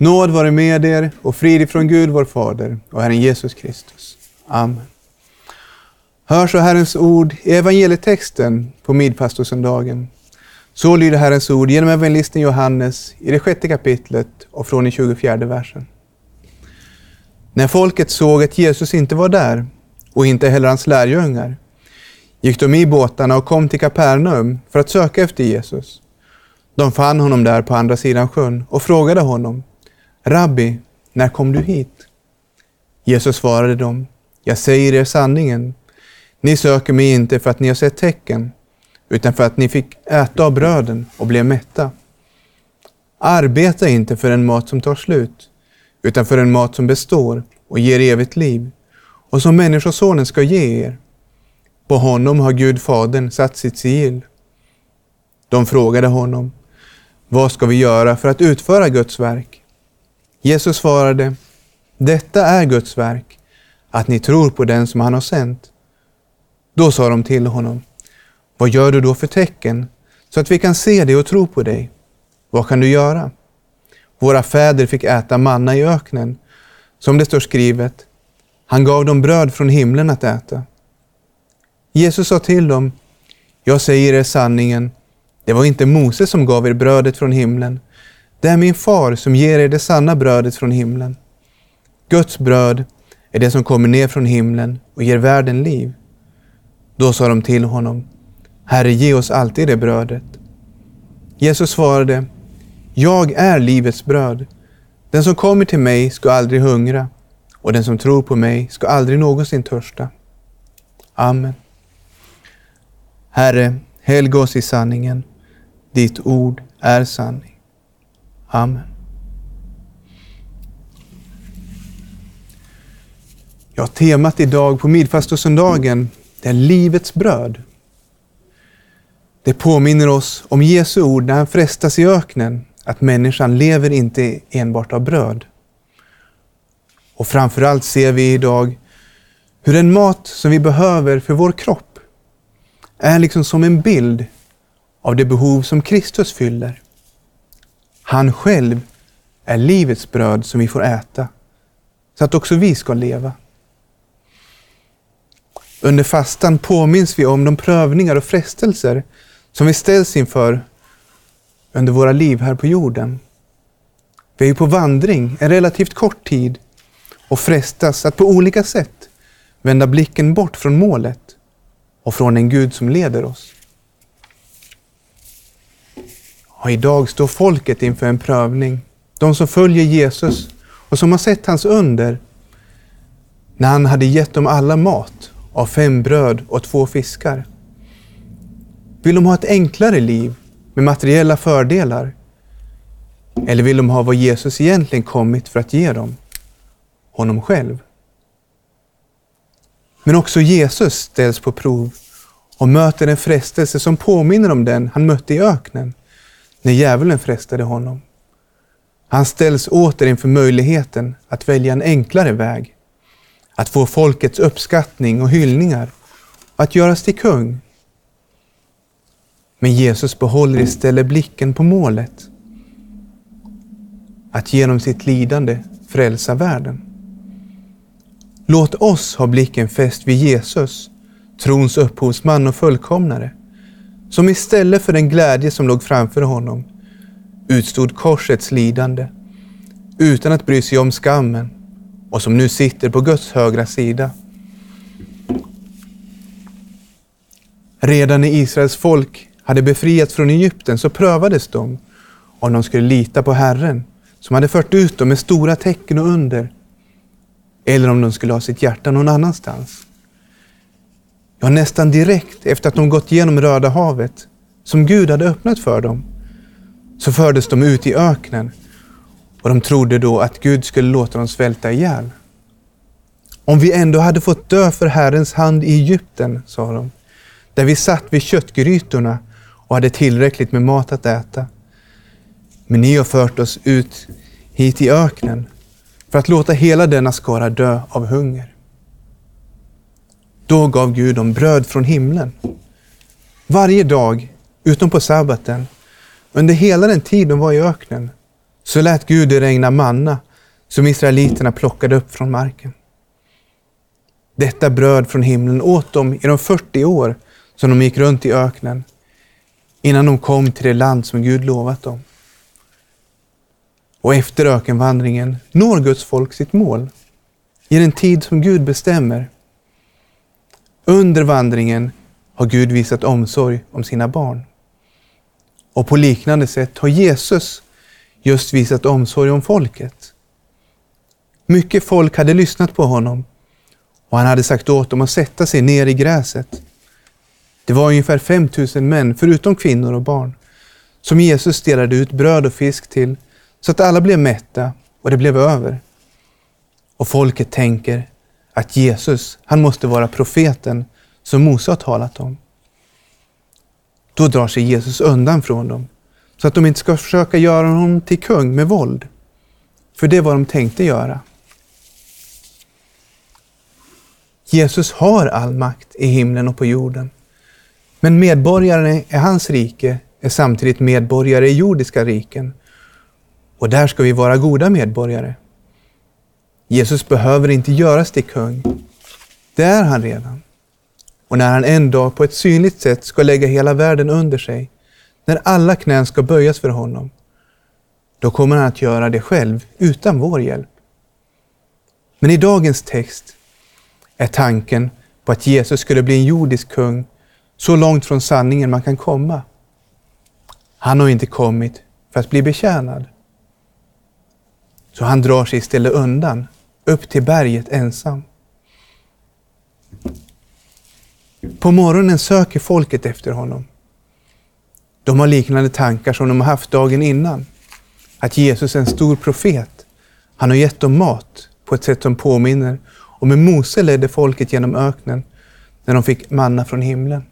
Nåd vare med er och frid ifrån Gud vår Fader och Herren Jesus Kristus. Amen. Hör så Herrens ord i evangelietexten på Midpastorsöndagen. Så lyder Herrens ord genom evangelisten Johannes i det sjätte kapitlet och från den 24 versen. När folket såg att Jesus inte var där och inte heller hans lärjungar gick de i båtarna och kom till Kapernaum för att söka efter Jesus. De fann honom där på andra sidan sjön och frågade honom Rabbi, när kom du hit? Jesus svarade dem, jag säger er sanningen. Ni söker mig inte för att ni har sett tecken, utan för att ni fick äta av bröden och blev mätta. Arbeta inte för en mat som tar slut, utan för en mat som består och ger evigt liv, och som Människosonen ska ge er. På honom har Gud Fadern satt sitt sigill. De frågade honom, vad ska vi göra för att utföra Guds verk? Jesus svarade, detta är Guds verk, att ni tror på den som han har sänt. Då sa de till honom, vad gör du då för tecken, så att vi kan se dig och tro på dig? Vad kan du göra? Våra fäder fick äta manna i öknen, som det står skrivet, han gav dem bröd från himlen att äta. Jesus sa till dem, jag säger er sanningen, det var inte Moses som gav er brödet från himlen, det är min far som ger er det sanna brödet från himlen. Guds bröd är det som kommer ner från himlen och ger världen liv. Då sa de till honom, Herre, ge oss alltid det brödet. Jesus svarade, Jag är livets bröd. Den som kommer till mig ska aldrig hungra och den som tror på mig ska aldrig någonsin törsta. Amen. Herre, helga oss i sanningen. Ditt ord är sanning. Amen. Ja, temat idag på midfastosöndagen är livets bröd. Det påminner oss om Jesu ord när han frestas i öknen, att människan lever inte enbart av bröd. Och framförallt ser vi idag hur den mat som vi behöver för vår kropp är liksom som en bild av det behov som Kristus fyller. Han själv är livets bröd som vi får äta, så att också vi ska leva. Under fastan påminns vi om de prövningar och frestelser som vi ställs inför under våra liv här på jorden. Vi är på vandring en relativt kort tid och frestas att på olika sätt vända blicken bort från målet och från en Gud som leder oss. Och idag står folket inför en prövning. De som följer Jesus och som har sett hans under när han hade gett dem alla mat av fem bröd och två fiskar. Vill de ha ett enklare liv med materiella fördelar? Eller vill de ha vad Jesus egentligen kommit för att ge dem? Honom själv. Men också Jesus ställs på prov och möter en frestelse som påminner om den han mötte i öknen när djävulen frestade honom. Han ställs åter inför möjligheten att välja en enklare väg. Att få folkets uppskattning och hyllningar och att göras till kung. Men Jesus behåller istället blicken på målet. Att genom sitt lidande frälsa världen. Låt oss ha blicken fäst vid Jesus, trons upphovsman och fullkomnare som istället för den glädje som låg framför honom utstod korsets lidande utan att bry sig om skammen och som nu sitter på Guds högra sida. Redan när Israels folk hade befriats från Egypten så prövades de om de skulle lita på Herren som hade fört ut dem med stora tecken och under eller om de skulle ha sitt hjärta någon annanstans. Ja, nästan direkt efter att de gått igenom Röda havet, som Gud hade öppnat för dem, så fördes de ut i öknen och de trodde då att Gud skulle låta dem svälta ihjäl. Om vi ändå hade fått dö för Herrens hand i Egypten, sa de, där vi satt vid köttgrytorna och hade tillräckligt med mat att äta. Men ni har fört oss ut hit i öknen för att låta hela denna skara dö av hunger. Då gav Gud dem bröd från himlen. Varje dag, utom på sabbaten, under hela den tid de var i öknen, så lät Gud det regna manna som israeliterna plockade upp från marken. Detta bröd från himlen åt de i de 40 år som de gick runt i öknen innan de kom till det land som Gud lovat dem. Och efter ökenvandringen når Guds folk sitt mål i den tid som Gud bestämmer. Under vandringen har Gud visat omsorg om sina barn. Och på liknande sätt har Jesus just visat omsorg om folket. Mycket folk hade lyssnat på honom och han hade sagt åt dem att sätta sig ner i gräset. Det var ungefär 5000 män, förutom kvinnor och barn, som Jesus delade ut bröd och fisk till så att alla blev mätta och det blev över. Och folket tänker att Jesus, han måste vara profeten som Mose har talat om. Då drar sig Jesus undan från dem så att de inte ska försöka göra honom till kung med våld. För det var de tänkte göra. Jesus har all makt i himlen och på jorden. Men medborgarna i hans rike är samtidigt medborgare i jordiska riken. Och där ska vi vara goda medborgare. Jesus behöver inte göras till kung. Det är han redan. Och när han en dag på ett synligt sätt ska lägga hela världen under sig, när alla knän ska böjas för honom, då kommer han att göra det själv, utan vår hjälp. Men i dagens text är tanken på att Jesus skulle bli en jordisk kung så långt från sanningen man kan komma. Han har inte kommit för att bli betjänad. Så han drar sig istället undan, upp till berget ensam. På morgonen söker folket efter honom. De har liknande tankar som de har haft dagen innan. Att Jesus är en stor profet. Han har gett dem mat på ett sätt som påminner om hur Mose ledde folket genom öknen när de fick manna från himlen.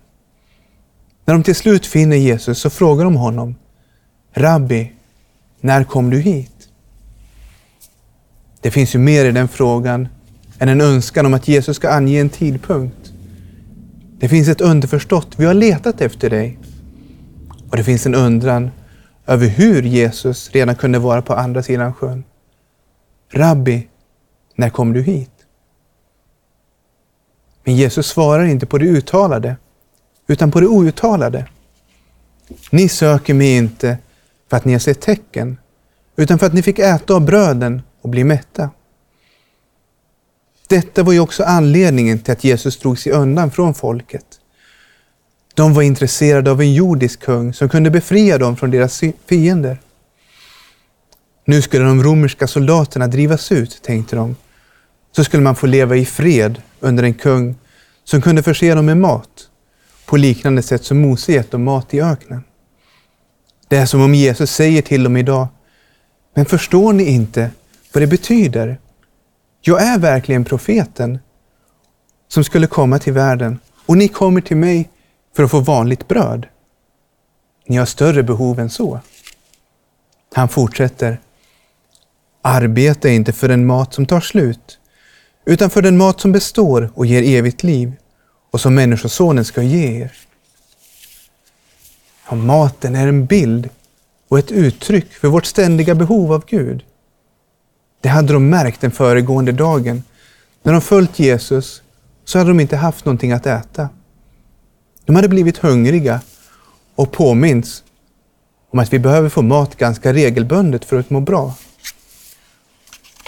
När de till slut finner Jesus så frågar de honom Rabbi, när kom du hit? Det finns ju mer i den frågan än en önskan om att Jesus ska ange en tidpunkt. Det finns ett underförstått, vi har letat efter dig. Och det finns en undran över hur Jesus redan kunde vara på andra sidan sjön. Rabbi, när kom du hit? Men Jesus svarar inte på det uttalade, utan på det outtalade. Ni söker mig inte för att ni har sett tecken, utan för att ni fick äta av bröden och bli mätta. Detta var ju också anledningen till att Jesus drog sig undan från folket. De var intresserade av en jordisk kung som kunde befria dem från deras fiender. Nu skulle de romerska soldaterna drivas ut, tänkte de. Så skulle man få leva i fred under en kung som kunde förse dem med mat på liknande sätt som Mose gett dem mat i öknen. Det är som om Jesus säger till dem idag, men förstår ni inte vad det betyder? Jag är verkligen profeten som skulle komma till världen och ni kommer till mig för att få vanligt bröd. Ni har större behov än så. Han fortsätter. Arbeta inte för den mat som tar slut, utan för den mat som består och ger evigt liv och som Människosonen ska ge er. Ja, maten är en bild och ett uttryck för vårt ständiga behov av Gud. Det hade de märkt den föregående dagen. När de följt Jesus så hade de inte haft någonting att äta. De hade blivit hungriga och påminns om att vi behöver få mat ganska regelbundet för att må bra.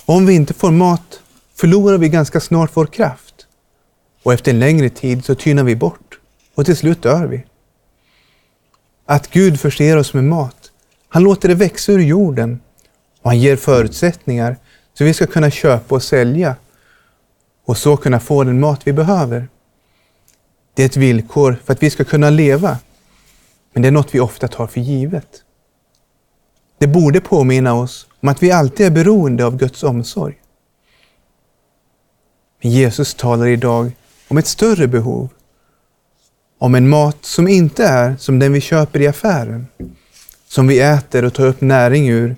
Och om vi inte får mat förlorar vi ganska snart vår kraft. Och efter en längre tid så tynar vi bort och till slut dör vi. Att Gud förser oss med mat. Han låter det växa ur jorden och han ger förutsättningar så vi ska kunna köpa och sälja och så kunna få den mat vi behöver. Det är ett villkor för att vi ska kunna leva, men det är något vi ofta tar för givet. Det borde påminna oss om att vi alltid är beroende av Guds omsorg. Men Jesus talar idag om ett större behov. Om en mat som inte är som den vi köper i affären. Som vi äter och tar upp näring ur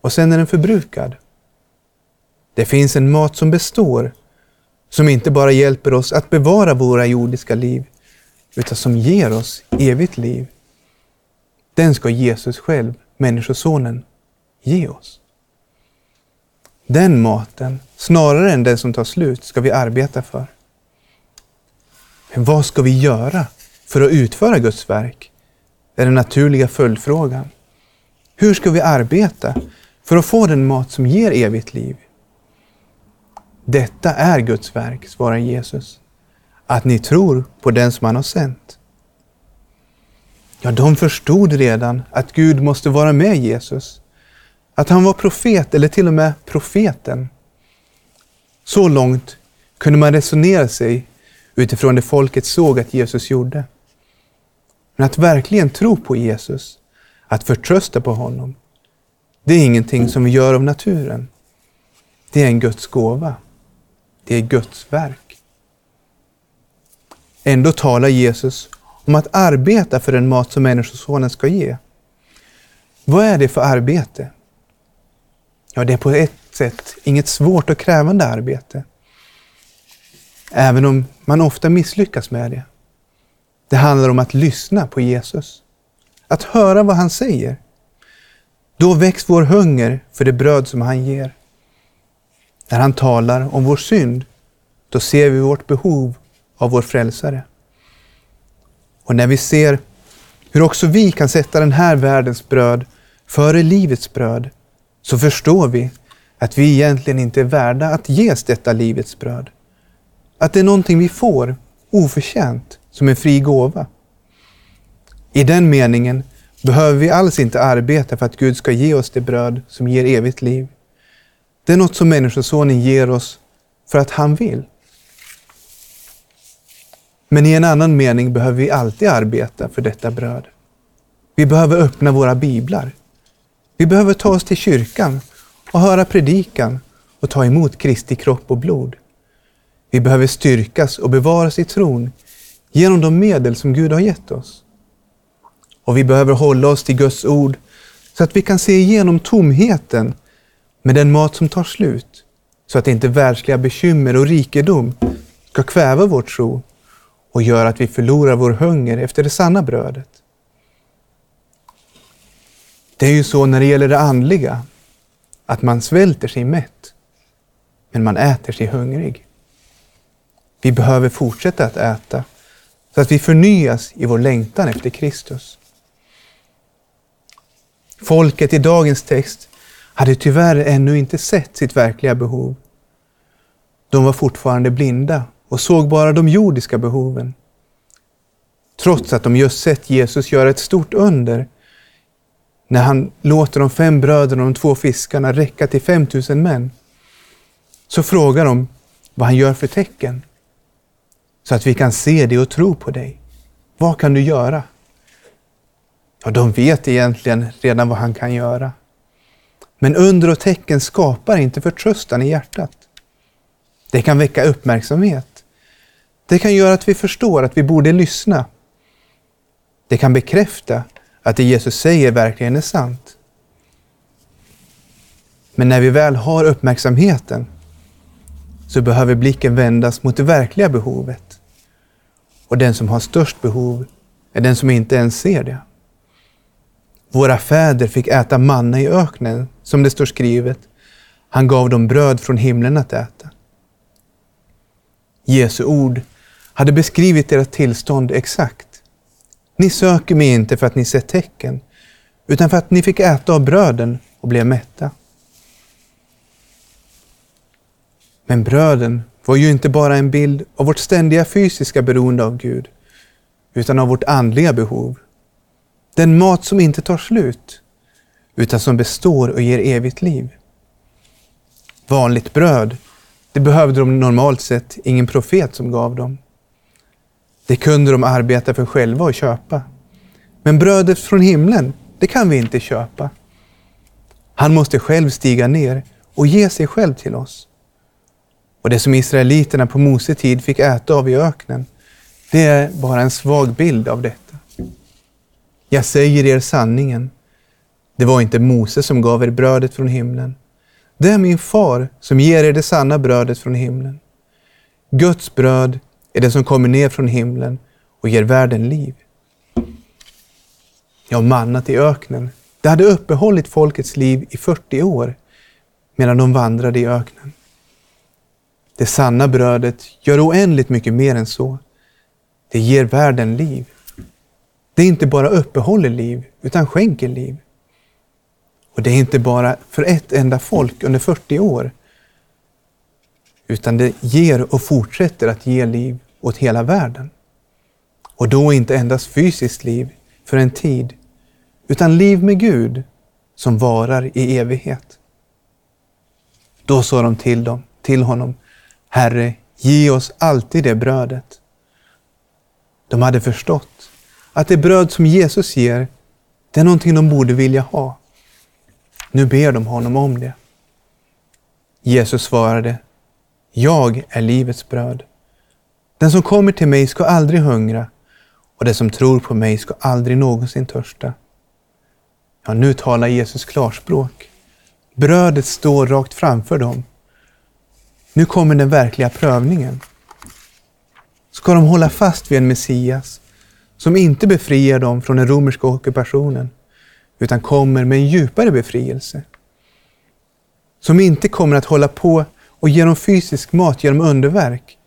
och sen är den förbrukad. Det finns en mat som består, som inte bara hjälper oss att bevara våra jordiska liv, utan som ger oss evigt liv. Den ska Jesus själv, Människosonen, ge oss. Den maten, snarare än den som tar slut, ska vi arbeta för. Men vad ska vi göra för att utföra Guds verk? är den naturliga följdfrågan. Hur ska vi arbeta för att få den mat som ger evigt liv? Detta är Guds verk, svarar Jesus. Att ni tror på den som han har sänt. Ja, de förstod redan att Gud måste vara med Jesus. Att han var profet, eller till och med profeten. Så långt kunde man resonera sig utifrån det folket såg att Jesus gjorde. Men att verkligen tro på Jesus, att förtrösta på honom, det är ingenting som vi gör av naturen. Det är en Guds gåva. Det är Guds verk. Ändå talar Jesus om att arbeta för den mat som Människosonen ska ge. Vad är det för arbete? Ja, det är på ett sätt inget svårt och krävande arbete. Även om man ofta misslyckas med det. Det handlar om att lyssna på Jesus. Att höra vad han säger. Då väcks vår hunger för det bröd som han ger. När han talar om vår synd, då ser vi vårt behov av vår frälsare. Och när vi ser hur också vi kan sätta den här världens bröd före livets bröd, så förstår vi att vi egentligen inte är värda att ges detta livets bröd. Att det är någonting vi får oförtjänt som en fri gåva. I den meningen behöver vi alls inte arbeta för att Gud ska ge oss det bröd som ger evigt liv. Det är något som Människosonen ger oss för att han vill. Men i en annan mening behöver vi alltid arbeta för detta bröd. Vi behöver öppna våra biblar. Vi behöver ta oss till kyrkan och höra predikan och ta emot Kristi kropp och blod. Vi behöver styrkas och bevaras i tron genom de medel som Gud har gett oss. Och vi behöver hålla oss till Guds ord så att vi kan se igenom tomheten med den mat som tar slut, så att inte världsliga bekymmer och rikedom ska kväva vår tro och göra att vi förlorar vår hunger efter det sanna brödet. Det är ju så när det gäller det andliga, att man svälter sig mätt, men man äter sig hungrig. Vi behöver fortsätta att äta så att vi förnyas i vår längtan efter Kristus. Folket i dagens text hade tyvärr ännu inte sett sitt verkliga behov. De var fortfarande blinda och såg bara de jordiska behoven. Trots att de just sett Jesus göra ett stort under när han låter de fem bröderna och de två fiskarna räcka till 5000 män, så frågar de vad han gör för tecken. Så att vi kan se det och tro på dig. Vad kan du göra? Ja, de vet egentligen redan vad han kan göra. Men under och tecken skapar inte förtröstan i hjärtat. Det kan väcka uppmärksamhet. Det kan göra att vi förstår att vi borde lyssna. Det kan bekräfta att det Jesus säger verkligen är sant. Men när vi väl har uppmärksamheten så behöver blicken vändas mot det verkliga behovet. Och den som har störst behov är den som inte ens ser det. Våra fäder fick äta manna i öknen, som det står skrivet. Han gav dem bröd från himlen att äta. Jesu ord hade beskrivit deras tillstånd exakt. Ni söker mig inte för att ni sett tecken, utan för att ni fick äta av bröden och blev mätta. Men bröden var ju inte bara en bild av vårt ständiga fysiska beroende av Gud, utan av vårt andliga behov. Den mat som inte tar slut, utan som består och ger evigt liv. Vanligt bröd, det behövde de normalt sett ingen profet som gav dem. Det kunde de arbeta för själva och köpa. Men brödet från himlen, det kan vi inte köpa. Han måste själv stiga ner och ge sig själv till oss. Och det som israeliterna på Mose tid fick äta av i öknen, det är bara en svag bild av detta. Jag säger er sanningen. Det var inte Mose som gav er brödet från himlen. Det är min far som ger er det sanna brödet från himlen. Guds bröd är det som kommer ner från himlen och ger världen liv. Ja, mannat i öknen, Det hade uppehållit folkets liv i 40 år medan de vandrade i öknen. Det sanna brödet gör oändligt mycket mer än så. Det ger världen liv. Det inte bara uppehåller liv, utan skänker liv. Och det är inte bara för ett enda folk under 40 år, utan det ger och fortsätter att ge liv åt hela världen. Och då inte endast fysiskt liv för en tid, utan liv med Gud som varar i evighet. Då sa de till, dem, till honom, Herre, ge oss alltid det brödet. De hade förstått att det bröd som Jesus ger, det är någonting de borde vilja ha. Nu ber de honom om det. Jesus svarade, Jag är livets bröd. Den som kommer till mig ska aldrig hungra och den som tror på mig ska aldrig någonsin törsta. Ja, nu talar Jesus klarspråk. Brödet står rakt framför dem. Nu kommer den verkliga prövningen. Ska de hålla fast vid en Messias som inte befriar dem från den romerska ockupationen, utan kommer med en djupare befrielse? Som inte kommer att hålla på och ge dem fysisk mat genom underverk,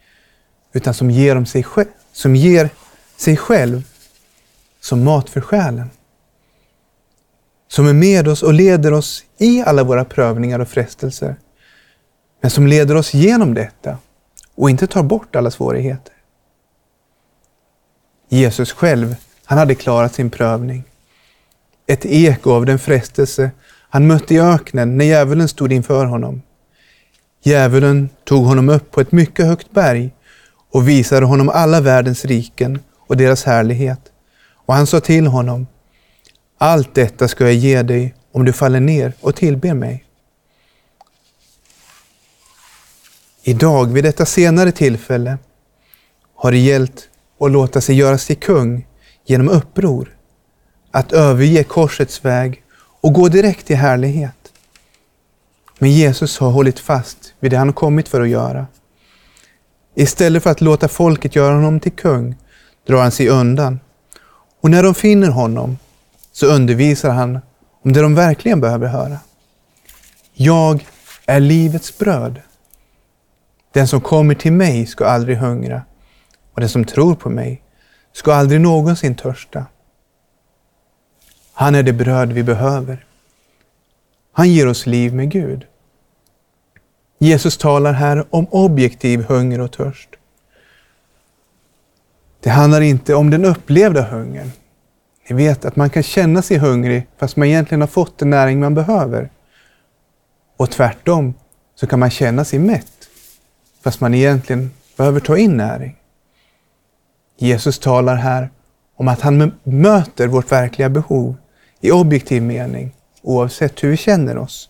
utan som ger, dem sig, själv, som ger sig själv som mat för själen. Som är med oss och leder oss i alla våra prövningar och frestelser. Men som leder oss genom detta och inte tar bort alla svårigheter. Jesus själv, han hade klarat sin prövning. Ett eko av den frestelse han mötte i öknen när djävulen stod inför honom. Djävulen tog honom upp på ett mycket högt berg och visade honom alla världens riken och deras härlighet. Och han sa till honom, allt detta ska jag ge dig om du faller ner och tillber mig. Idag, vid detta senare tillfälle, har det gällt och låta sig göras till kung genom uppror, att överge korsets väg och gå direkt till härlighet. Men Jesus har hållit fast vid det han kommit för att göra. Istället för att låta folket göra honom till kung drar han sig undan. Och när de finner honom så undervisar han om det de verkligen behöver höra. Jag är livets bröd. Den som kommer till mig ska aldrig hungra och den som tror på mig ska aldrig någonsin törsta. Han är det bröd vi behöver. Han ger oss liv med Gud. Jesus talar här om objektiv hunger och törst. Det handlar inte om den upplevda hungern. Ni vet att man kan känna sig hungrig fast man egentligen har fått den näring man behöver. Och tvärtom så kan man känna sig mätt fast man egentligen behöver ta in näring. Jesus talar här om att han möter vårt verkliga behov i objektiv mening oavsett hur vi känner oss.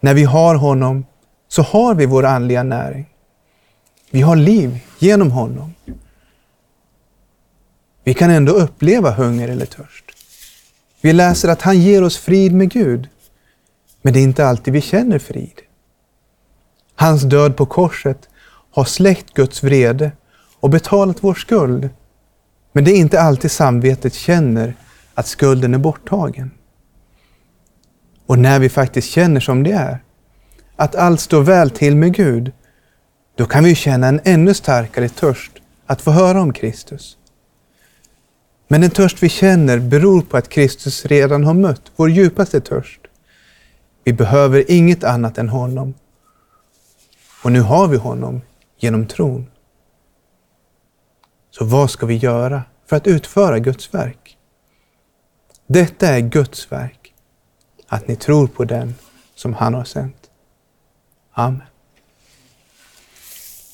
När vi har honom så har vi vår andliga näring. Vi har liv genom honom. Vi kan ändå uppleva hunger eller törst. Vi läser att han ger oss frid med Gud, men det är inte alltid vi känner frid. Hans död på korset har släckt Guds vrede och betalat vår skuld. Men det är inte alltid samvetet känner att skulden är borttagen. Och när vi faktiskt känner som det är, att allt står väl till med Gud, då kan vi känna en ännu starkare törst att få höra om Kristus. Men den törst vi känner beror på att Kristus redan har mött vår djupaste törst. Vi behöver inget annat än honom. Och nu har vi honom genom tron. Så vad ska vi göra för att utföra Guds verk? Detta är Guds verk, att ni tror på den som han har sänt. Amen.